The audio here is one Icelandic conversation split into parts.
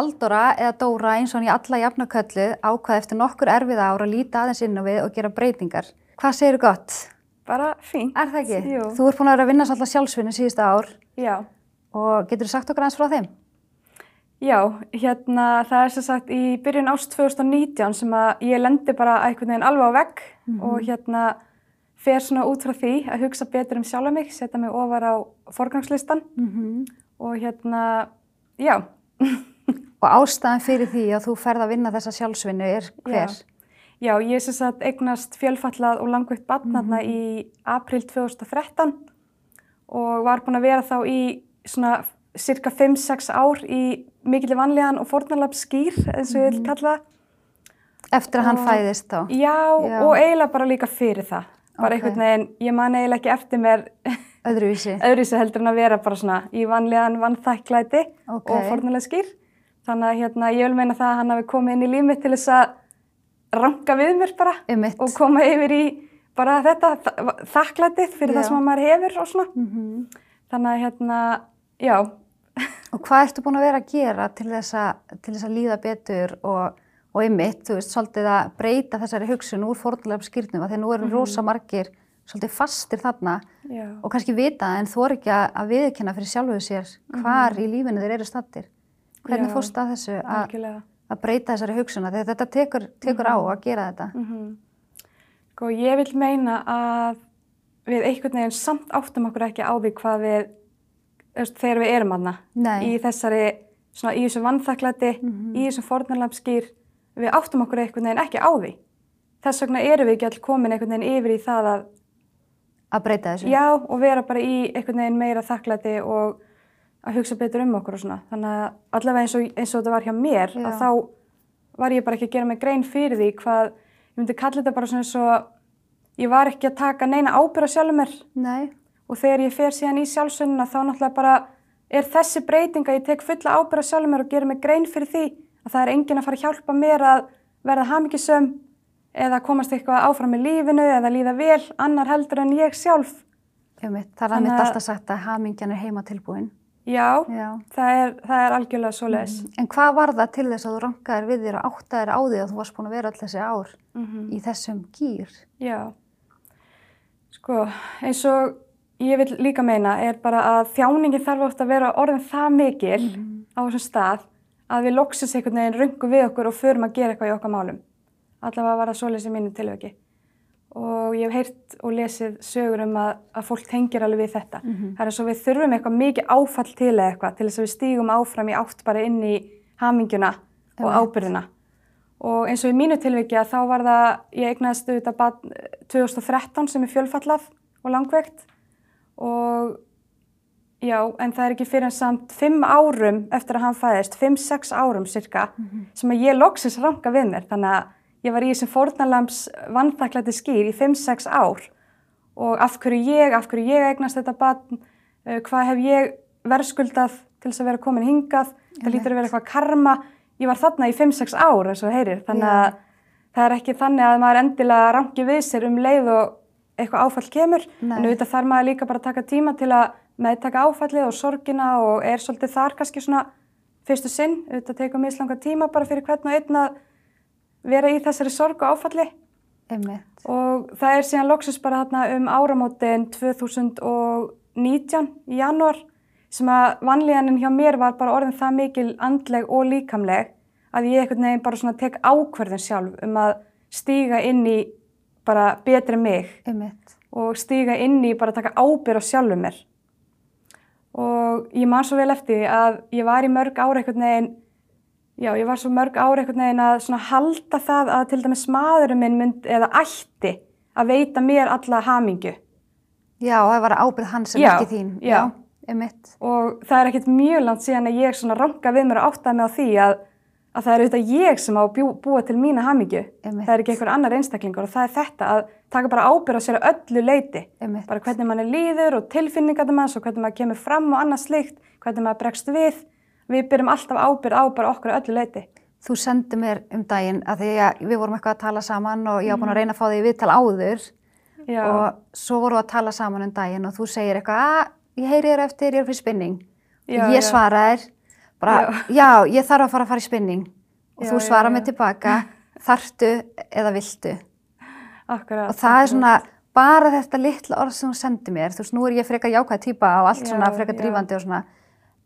Haldóra eða Dóra eins og hann í alla jafnaköllu ákvaði eftir nokkur erfiða ár að líta aðeins inn á við og gera breytingar. Hvað segir þú gott? Bara fínt. Er það ekki? Jú. Þú ert búin að vera að vinna svolítið sjálfsvinni síðustu ár Já. og getur þú sagt okkur aðeins frá þeim? Já, hérna það er sem sagt í byrjun ást 2019 sem að ég lendi bara einhvern veginn alveg á vegg og hérna fer svona út frá því að hugsa betur um sjálfa mig, setja mig ofar á forgangslistan Mm og hérna, já, Og ástæðan fyrir því að þú ferð að vinna þessa sjálfsvinnu er hver? já, ég sem sagt eignast fjölfallað og langveitt barnarna í april 2013 og var búin að vera þá í svona cirka 5-6 ár í mikilvæg vanlíðan og fórnarlap skýr eins og ég vil kalla það. Eftir að hann Og- fæðist þá? Já, Já. og eiginlega bara líka fyrir það. Bara Ok. einhvern veginn, ég man eiginlega ekki eftir mér Öðruvísi? öðruvísi heldur en að vera bara svona í vanlegan vannþæklæti Ok. og fornulega skýr. Þannig að hérna, ég vil meina það að hann hafi komið inn í líf mitt til þess að ranka við mér bara Einmitt. og koma yfir í bara þetta þa- þakklætið fyrir Já. það sem að maður hefur og svona. Mhm. Þannig að hérna, já, Og hvað ertu búin að vera að gera til þess að, til þess að líða betur og, og einmitt, þú veist, svolítið að breyta þessari hugsun úr fórnulega skýrnum að að nú eru rosa margir svolítið fastir þarna já, og kannski vita en þú er ekki að, viðkynna fyrir sjálfuðu sér hvar í lífinu þeir eru stattir. Hvernig Já, fórstu að þessu að, breyta þessari hugsun að þetta tekur, tekur á að gera þetta? Mm Sko, ég vil meina að við einhvern veginn samt áttum okkur ekki á því hvað við, veist, þegar við erum aðna. Í þessari, svona, í þessu vannþakklæti, í þessum fornarlampskýr, við áttum okkur einhvern veginn ekki á því. Þess vegna erum við ekki all komin einhvern veginn yfir í það að, Að breyta þessu? já, og vera bara í einhvern veginn meira þakklæti og að hugsa betur um okkur og svona. Þannig að allavega eins og, eins og þetta var hjá mér, Já. að þá var ég bara ekki að gera mig grein fyrir því hvað, ég myndi kalla þetta bara svona svo, ég var ekki að taka neina ábyrða sjálfur mér Nei. og þegar ég fer síðan í sjálfsögnuna þá náttúrulega bara er þessi breyting að ég tek fulla ábyrða sjálfur mér og gera mig grein fyrir því að það er enginn að fara að hjálpa mér að verða hamingisöm eða komast eitthvað áfram í lífinu eða líða vel annar heldur en ég sjálf. Einmitt. Það er Þannig mitt að- alltaf sagt að hamingjan er heima tilbúin. Já, Já. það er, það er algjörlega svoleiðis. En hvað var það til þess að þú rankaðir við þér og áttaðir á því að þú varst búin að vera all þessi ár Mhm. í þessum gýr? Já, sko eins og ég vil líka meina er bara að þjáningin þarf oft að vera orðin það mikil á þessum stað að við loksins einhvern veginn röngum við okkur og förum að gera eitthvað í okkar málum. Allavega var það svoleiðis í mínu tilvöki. Og ég hef heyrt og lesið sögur um að, að fólk tengir alveg við þetta. Það er og við þurfum eitthvað mikið áfall til eða eitthvað til þess að við stígum áfram í átt bara inn í hamingjuna og Einmitt. ábyrðina. Og eins og í mínu tilviki að þá var það, ég eignaðist auðvitað barn eh, 2013 sem er fjölfallað og langveikt og já, en það er ekki fyrir en samt fimm árum eftir að hann fæðist, fimm, sex árum cirka, sem að ég loksins ranka við mér. Þannig að ég var í þessum fórnalams vannþaklæti skýr í fimm, sex ár. Og af hverju ég, af hverju ég eignast þetta barn, uh, hvað hef ég verðskuldað til þess að vera komin hingað, það lítur að vera eitthvað karma. Ég var þarna í 5-6 ár eins og heyrir, þannig að það er ekki þannig að maður endilega rangi við sér um leið og eitthvað áfall kemur, Nei. en auðvitað þarf maður líka bara að taka tíma til að meðtaka áfallið og sorgina og er svolítið þar kannski svona fyrstu sinn, auðvitað tekur mislanga tíma bara fyrir hvern og einn að vera í þessari sorg og áfalli Einmitt. og það er síðan loksins bara þarna um áramótin 2019 í janúar sem að vanlíðanin hjá mér var bara orðin það mikil andleg og líkamleg að ég einhvern veginn bara svona tek ákverðin sjálf um að stíga inn í bara betri mig Einmitt. og stíga inn í bara taka ábyrð á sjálfum mér. Og ég man svo vel eftir að ég var í mörg ára einhvern veginn, já ég var svo mörg ára einhvern veginn að halda það að til dæmis maðurinn minn mynd eða ætti að veita mér alla hamingju. Já, það var ábyrð hans Já, ekki þín. já. Einmitt. Og það er ekkert mjög langt síðan að ég ranka við mér og áttaði mig á því að, að það er auðvitað ég sem á að bjú, búa til mína. Einmitt. Það er ekki einhver annar einstaklingur og það er þetta að taka bara ábyrð á sér öllu leiti. Einmitt. bara hvernig mann er líður og tilfinningarna manns og hvernig maður kemur fram og annað slikt, hvernig maður bregst við. Við byrjum alltaf ábyrð á bara okkur öllu leiti. Þú sendi mér um daginn að því að við vorum eitthvað að tala saman og ég Mhm. búin að reyna að fá því viðtal áður Já, og svo vorum við að tala saman um daginn og þú segir eitthvað að ég heyri þér eftir, ég er fyrir spinning. Já, og ég já. svaraðir bara, já. ég þarf að fara að fara í spinning og Já, þú já, svara já. mig tilbaka þartu eða viltu Akkurat. og það er svona bara þetta litla orð sem hún sendi mér þú veist, nú er ég frekar jákvæð típa og allt Já, svona frekar já. drífandi og svona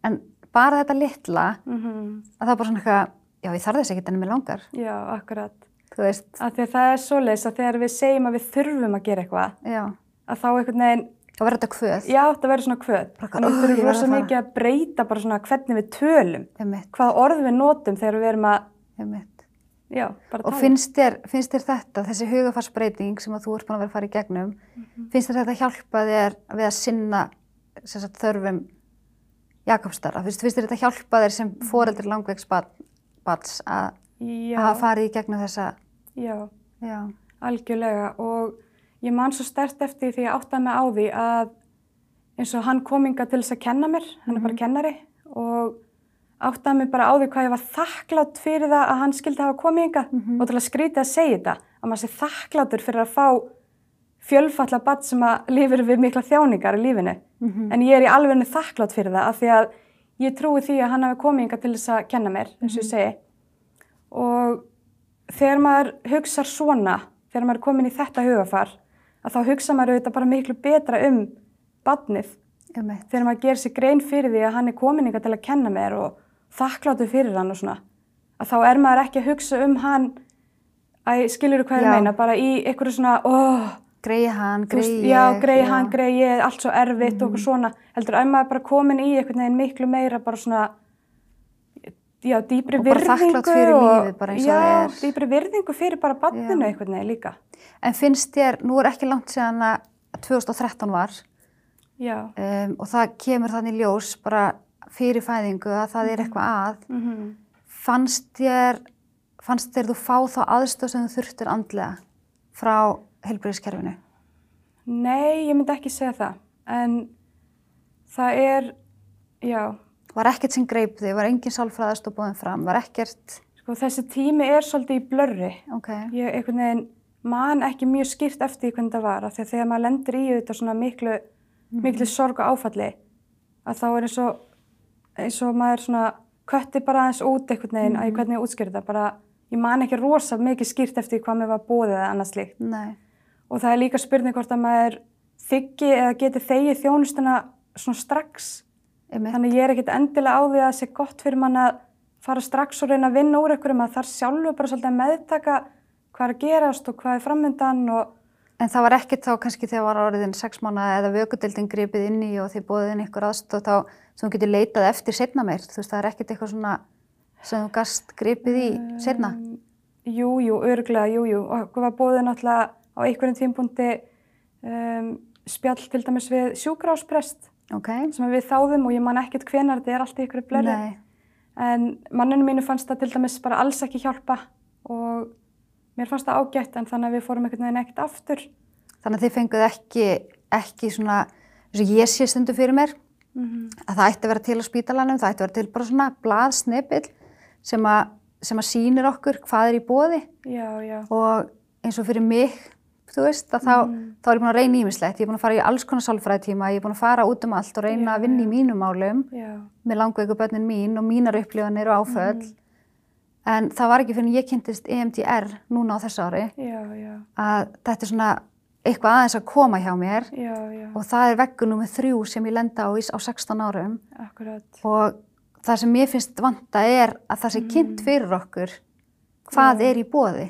en bara þetta litla Mhm. að það er bara svona eitthvað, já ég þarf þess ekki en mér langar, Já, akkurat. veist að það er svoleiðis að þegar við segjum að við þurfum að gera eitthvað, já, að þá einhvern veginn, þá verður þetta kvöð já, það verður svona kvöð. Þannig að "Ó, við þurfum rosa að fara." mikið að breyta bara svona hvernig við tölum, hvað orð við notum þegar við erum að, já, bara og finnst þér, finnst þér þetta, þessi hugafarsbreyting sem að þú ert búin að vera að fara í gegnum Mhm. finnst þér þetta hjálpa þér við að sinna sagt, þörfum Jakobsdara, finnst, finnst þér þetta hjálpa þér sem Mhm. foreldri langveiks bats að farið í gegnum þessa já, já, algjörlega og ég man svo stert eftir því að átta mig á því að eins og hann kominga til þess að kenna mér, hann er bara kennari og áttaði mig bara á því hvað ég var þakklátt fyrir það að hann skildi hafa komið ynga og til að skrýta að segja þetta að maður sé þakkláttur fyrir að fá fjölfalla badd sem að lifir við mikla þjáningar í lífinu. En ég er í alvegni þakklátt fyrir það af því að ég trúi því að hann hafi komið ynga til þess að kenna mér, eins og ég segi. Og þegar maður hugsa svona, þegar maður er komin í þetta hugafar að þá hugsa maður auðvitað bara miklu betra um badnið einmitt, þegar maður gerir sér grein fyrir því að hann er komin ykkar til að kenna mér og þakkláttu fyrir hann og svona að þá er maður ekki að hugsa um hann að skilur þú hvað ég meina? Bara í einhverju svona oh, greiði hann, greiði já, ég greið hann, greið ég allt svo erfitt og Mhm. eitthvað svona. Heldur að maður bara komin í einhvern veginn miklu meira bara svona já, dýpri Og bara virðingu þakklátt fyrir og- lífið bara eins og já, það er. dýpri virðingu fyrir bara banninu Já. einhvern veginn líka. En finnst þér, nú er ekki langt síðan að 2013 var já, um, og það kemur þannig ljós bara fyrir fæðingu að það er eitthvað að. Mhm. Fannst þér fannst þér þú fá þá aðstöð sem þú þurftir andlega frá heilbreyðiskerfinu Nei, ég myndi ekki segja það, en það er, já, var ekkert sem greip þig, var engin sálfræðast og búin fram, var ekkert sko þessi tími er svolítið í blörri. ok, Ég einhvern veginn man ekki mjög skýrt eftir hvernig það var, af því að þegar maður lendir í þetta svona miklu, miklu sorg og áfalli, að þá er eins og, eins og maður svona kötti bara aðeins út einhvern veginn, að ég hvernig ég útskýrði það, bara, ég man ekki rosa mikið skýrt eftir hvað mér var bóðið eða annað slíkt. nei Og það er líka spurning hvort að maður þykki eða geti þegið þjónustuna svona strax. einmitt, Þannig ég er ekkert endilega á því að það sé gott fyrir mann að fara strax og reyna að vinna úr einhverjum að þar sjálfur bara svolítið að meðtaka hvað er að gerast og hvað er framöndan og en það var ekkert þá kannski þegar var orðin sex mánuða eða vökudeldin gripið inn í og þið bóðið inn ykkur aðstöð þá sem þú getur leitað eftir setna meir, þú veist það er ekkert eitthvað svona sem þú gast gripið í setna um, jú, jú, örglega, jú, jú. Og var bóðið náttúrulega á einhverjum tímpúndi um, spjall til dæmis við sjúkrásprest ok, sem við þáðum og ég man ekkert hvenar þetta er allt í blöri nei, en manninu mínu fannst það til dæmis bara alls ekki hjálpa og mér fannst það ágætt en þannig að við fórum einhvern veginn ekkert aftur. Þannig að þið fenguð ekki ekki svona, eins og ég sé stundu fyrir mér að það ætti að vera til á spítalanum, það ætti að vera til bara svona blaðsnepill sem sem að sýnir okkur hvað er í bóði Já, já, og eins og fyrir mig, þú veist, að þá, þá er ég búin að reyna ímislegt, ég er búin að fara í alls konar sálfræðitíma, ég er búin að fara út um allt og reyna Já, að vinna í mínum málum. Já, með langveiku börnin mín og mínar upplifanir og áföll. En það var ekki fyrir en ég kynntist EMDR núna á þessu ári. Já, að þetta er svona eitthvað aðeins að koma hjá mér. Og það er veggur nummer þrjú sem ég lenda á í- á 16 árum. Akkurat, og það sem mér finnst vanta er að það sé kynnt fyrir okkur hvað er í bóði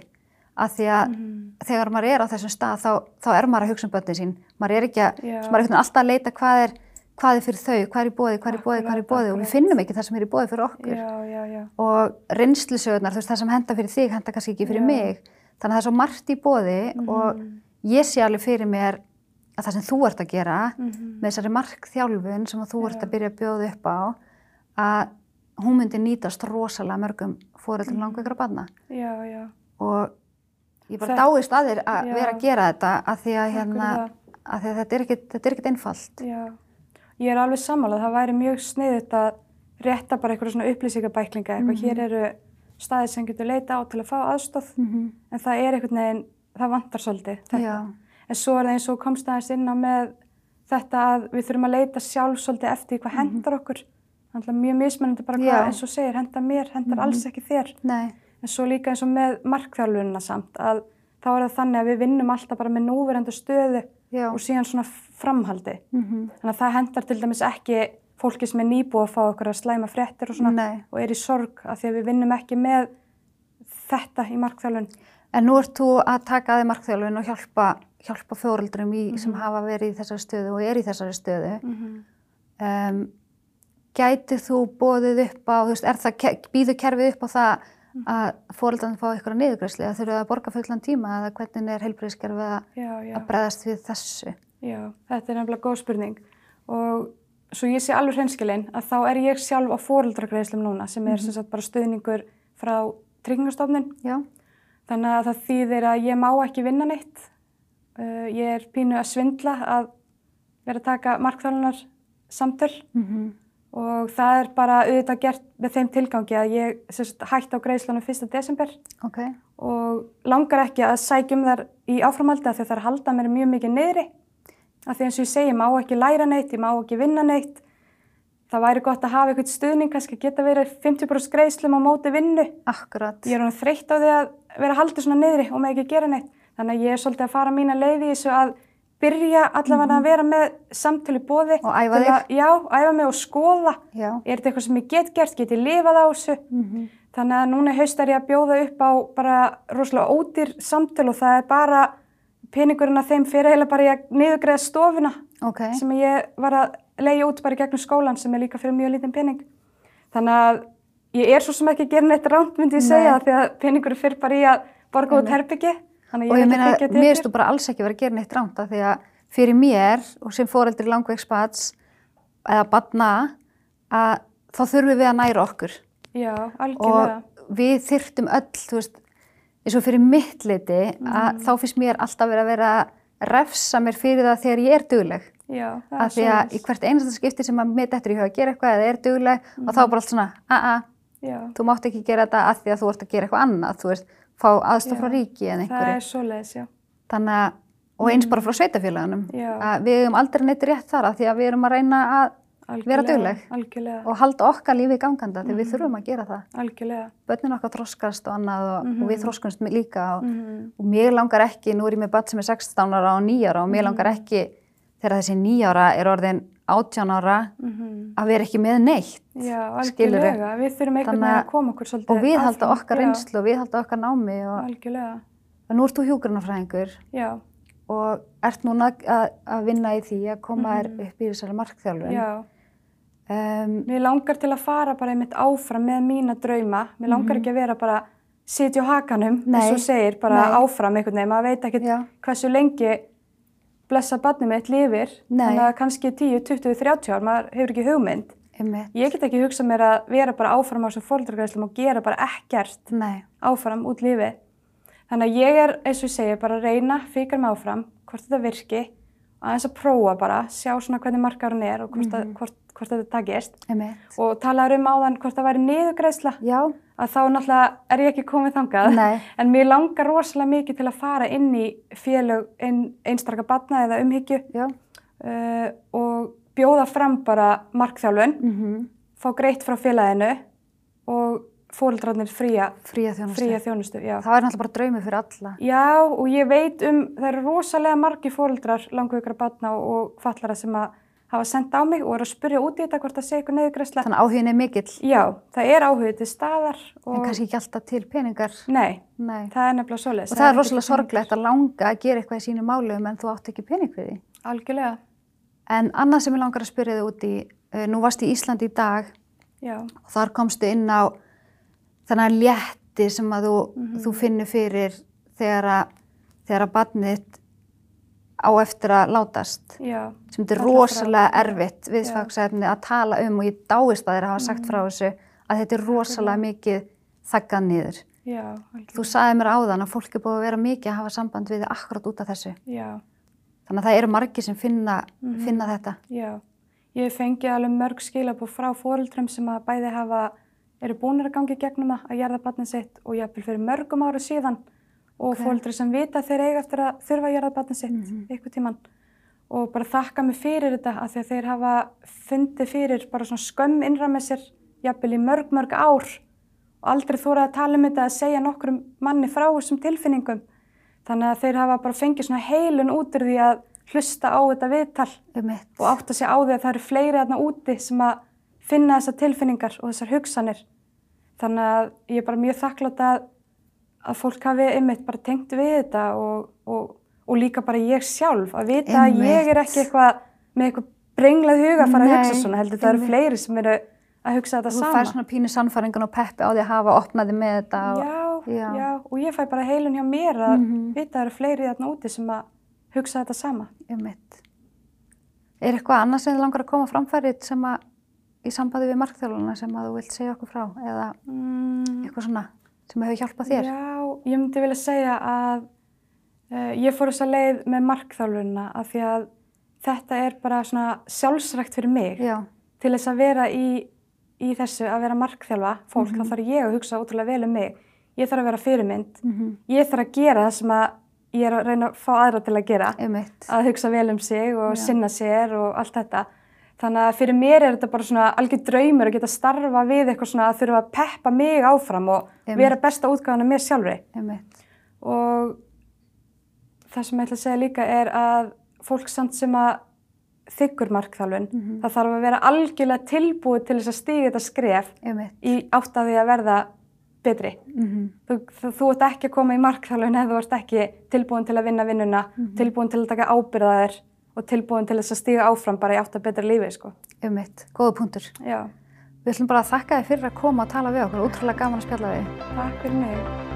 að því að Mhm. þegar maður er á þessum stað þá, þá er maður að hugsa um börnin sín. Maður er ekki að, maður er alltaf að leita hvað er, hvað er fyrir þau, hvað er í bóði, hvað er í bóði, hvað er í bóði og við finnum ekki það sem er í bóði fyrir okkur. Já, já, já, og reynslusögurnar, það sem henda fyrir þig henda kannski ekki fyrir mig. Þannig að það er svo margt í bóði og Mhm. ég sé alveg fyrir mér að það sem þú ert að gera Mhm. með þessari markþjálfun sem þú ert að byrja að bjóða upp á að hún myndi nýtast rosalega mörgum fóreldrum Mhm. langveikra barna. Já, já, og ég bara dáist að þér að Já. vera að gera þetta að því að, hérna, að, því að þetta er er ekkit einfalt já. Ég er alveg sammálað, það væri mjög sniðut að rétta bara eitthvað svona upplýsingabæklinga, eitthvað hér eru staðir sem getur leita á til að fá aðstof, mm en það er einhvern veginn, það vantar svolítið En svo er það eins og komst aðeins inn á með þetta að við þurfum að leita sjálf svolítið eftir hvað hendar okkur. Þannig að mjög mismunandi bara hvað eins og segir, henda mér, hendar alls ekki þér. Nei. En svo líka eins og með markþjálfunina samt að þá er það þannig að við vinnum alltaf bara með núverandi stöðu Já. og síðan svona framhaldi. Mm Þannig að það hendar til dæmis ekki fólki sem er nýbúið að fá okkur að slæma fréttir og svona og er í sorg af því að við vinnum ekki með þetta í markþjálfun. En nú ert þú að taka að þið markþjálfun og hjálpa, hjálpa fjóreldrum í, Mhm. sem hafa verið í þessari stöðu og er í þessari stöðu. Mm -hmm. Um, gætið þú bóðið upp á, þú veist, er býður kerfið upp á það Mhm. Að fóreldrarnir fá ykkur að niðurgræsli, að þurfa að borga fullan tíma eða hvernig er heilbreyðskerfið að, að bregðast við þessu? já, þetta er nefnilega góð spurning. Og svo ég sé alveg hreinskilinn að þá er ég sjálf á fóreldragreislum núna sem er sem sagt bara stuðningur frá tryggingastofnun. Já, þannig að það þýðir að ég má ekki vinna neitt. Uh, ég er pínu að svindla að vera að taka markþálunar samtöl mm og það er bara auðvitað gert með þeim tilgangi að ég sagt, hætti á greiðslunum 1. desember. Ok, og langar ekki að sækjum þar í því að það er að halda mér mjög mikið niðri. Af því eins og ég segi, ég má ekki læra neitt, ég má ekki vinna neitt. Það væri gott að hafa eitthvað stuðning kannski geta verið 50% greiðslum á móti vinnu. Akkurat. ég er hann þreytt á því að vera haldið svona niðri og með ekki gera neitt. Þannig að ég er svolítið að fara mína leið í þessu að byrja allavega að vera með samtölu bóði Og æfa að, já, æfa mig og skoða Já. er þetta eitthvað sem ég get gert, get ég lifað á þessu Mm Þannig að núna haust er ég að bjóða upp á bara rosalega ódýr samtöl og það er bara peningurinn að þeim fyrir heila bara í að niðurgreða stofuna Ok, sem ég var að leiða út bara gegnum skólan sem er líka fyrir mjög lítinn pening. Þannig að ég er svo sem ekki að gera neitt rámt myndi ég Nei. segja því að peningurinn fyrir bara í að borga út herbyggi. Þannig og að ég ég meina, að mér erstu bara alls ekki verið að gera neitt rámt af því að fyrir mér og sem fóreldri langvegspats eða badna að þá þurfum við að næra okkur Já, algjörlega. og við þyrftum öll, þú veist, eins og fyrir mitt leiti að þá finnst mér alltaf verið að vera að refsa mér fyrir það þegar ég er dugleg. Já, er því að í svoleiðis. hvert einasta skipti sem að mér dettur í huga að gera eitthvað eða er dugleg og þá er bara allt svona, a-a, Já, þú mátt ekki gera þetta af því að þú ert að gera eitthvað annað, þú veist, fá aðstof frá ríki eða það einhverju. er svoleiðis, já. Þannig að, og eins bara frá sveitafélagunum, að við hefum aldrei neitt rétt þar af því að við erum að reyna að vera Algjörlega, dugleg Algjörlega, og halda okkar lífi ganganda því Mhm. við þurfum að gera það. algjörlega. Bönnin okkar þroskast og annað og, Mhm. og við þroskumst líka og, Mm og mér langar ekki, nú er ég með badd sem er 16 ára og 9 ára og mér Mhm. langar ekki þegar þessi 9 ára er orðin 18 ára -hmm. að vera ekki með neitt Já, algjörlega. Við þurfum einhvern veginn að- koma okkur svolítið og við halda okkar reynslu og við halda okkar námi og, Algjörlega, nú ert þú hjúgrunafræðingur já, og ert núna að, að vinna í því að koma þér Mhm. upp í þessari markþjálfun. já. Um, Mér langar til að fara bara einmitt áfram með mína drauma. Mér langar ekki að vera bara sitja á hakanum, eins og segir, bara nei. áfram einhvern veginn. Maður veit ekkert Já. hversu lengi blessa barnið mitt lifir. Þannig að kannski 10, 20, 30 ár, maður hefur ekki hugmynd. einmitt. Ég get ekki hugsað mér að vera bara áfram á þessum fólkdrargræslum og gera bara ekkert Nei, áfram út lífið. Þannig að ég er, eins og segi, bara að reyna, fikar mig áfram, hvort þetta virki, og aðeins að prófa bara, sjá svona hvernig markarinn er og hvort, Mhm. að, hvort, hvort þetta takist. Og talaður um áðan hvort það væri niðurgreisla, Já, að þá náttúrulega er ég ekki komið þangað. Nei. En mér langar rosalega mikið til að fara inn í félög ein, einstarka batna eða umhyggju uh, og bjóða fram bara markþjálfun, Mm fá greitt frá félaginu og fóreldrarnir fría, Fría þjónustu. fría þjónustu. Það er náttúrulega bara draumi fyrir alla. Já, og ég veit um, það eru rosalega margi fóreldrar, langveikra batna og, og fallara sem að hafa sendt á mig og eru að spyrja út í þetta hvort það sé eitthvað neðugræsla. Þannig að áhugin er mikill, Já, það er áhugið til staðar en og kannski ekki alltaf til peningar. nei, Nei. það er nefnilega svoleiðis. Og það er ekki rosalega sorglegt að langa að gera eitthvað í sínu málum en þú átt ekki pening fyrir því. Algjörlega, En annað sem ég langar að spyrja þig út í, uh, nú varst í Íslandi í dag já, og þar komstu inn á þennan létti sem að þú, Mhm. þú finnur fyrir þegar að, þegar að á eftir að látast. já, Sem þetta er frá, rosalega já. erfitt viðfangsefni að tala um og ég dáist að þér hafa sagt frá þessu að þetta er rosalega mikið þaggað niður. já, Þú sagði mér áðan að fólk er búið að vera mikið að hafa samband við þig akkurat út af þessu. já, Þannig að það eru margir sem finna, Mhm. finna þetta. já. Ég fengi alveg mörg skilabú frá fóreldrum sem að bæði hafa, eru búinir að gangi gegnum að jarða barnið sitt og jafnvel fyrir mörgum ára síðan og Ok. okay. fóreldri sem vita að þeir eiga eftir að þurfa að jarða barnið sitt Mhm. eitthvað tíman og bara þakka mig fyrir þetta að þeir hafa fundið fyrir bara svona skömm innra með sér jafnvel í mörg, mörg ár og aldrei þórað að tala um þetta að segja nokkrum manni frá þessum tilfinningum. Þannig að þeir hafa bara fengið svona heilun út úr því að hlusta á þetta viðtal og átta sig á því að það eru fleiri þarna úti sem að finna þessar tilfinningar og þessar hugsanir. Þannig að ég er bara mjög þakklátt að, að fólk hafi einmitt bara tengt við þetta og, og, og líka bara ég sjálf að vita að ég er Einmitt. ekki eitthvað með eitthvað brenglað huga að fara að Nei, hugsa svona. Heldur það eru einmitt. fleiri sem eru að hugsa þetta Þú sama. fær svona pínu sannfæringun og peppi á því að hafa opnaði með þetta. og- Já, Já. já, og ég fæ bara heilun hjá mér að Mhm. vita að það eru fleiri þarna úti sem að hugsa þetta sama. Einmitt. Er eitthvað annað sem þið langar að koma framfærið sem að í sambandi við markþjálfuna sem að þú vilt segja okkur frá eða Mm, eitthvað svona sem hefur hjálpað þér? Já, ég myndi vilja segja að uh, ég fór þess að leið með markþjálfunna af því að þetta er bara svona sjálfsrækt fyrir mig Já, til þess að vera í, í þessu að vera markþjálfa fólk, Mhm. þá þarf ég að hugsa ótrúlega vel um mig. Ég þarf að vera fyrirmynd, mm ég þarf að gera það sem að ég er að reyna að fá aðra til að gera, einmitt. að hugsa vel um sig og Já. sinna sér og allt þetta. Þannig að fyrir mér er þetta bara svona algjör draumur að geta starfa við eitthvað svona að þurfa að peppa mig áfram og Einmitt. vera besta útgáðan af mér sjálfri. Einmitt. Og það sem ég ætla að segja líka er að fólk samt sem að þykkur markþjálfun, Mhm. það þarf að vera algjörlega tilbúið til þess að stíga þetta skref Einmitt. í átt að því að verða betri. Mm Þú, þú, þú ert ekki að koma í markþjálfun ef þú ert ekki tilbúin til að vinna vinnuna, Mhm. tilbúin til að taka ábyrðaðir og tilbúin til þess að stíga áfram bara í átt að betra lífi, sko. Einmitt. Góða punktur. Já, Við ætlum bara að þakka þið fyrir að koma og tala við okkur. Útrúlega gaman að spjalla við. takk fyrir mig.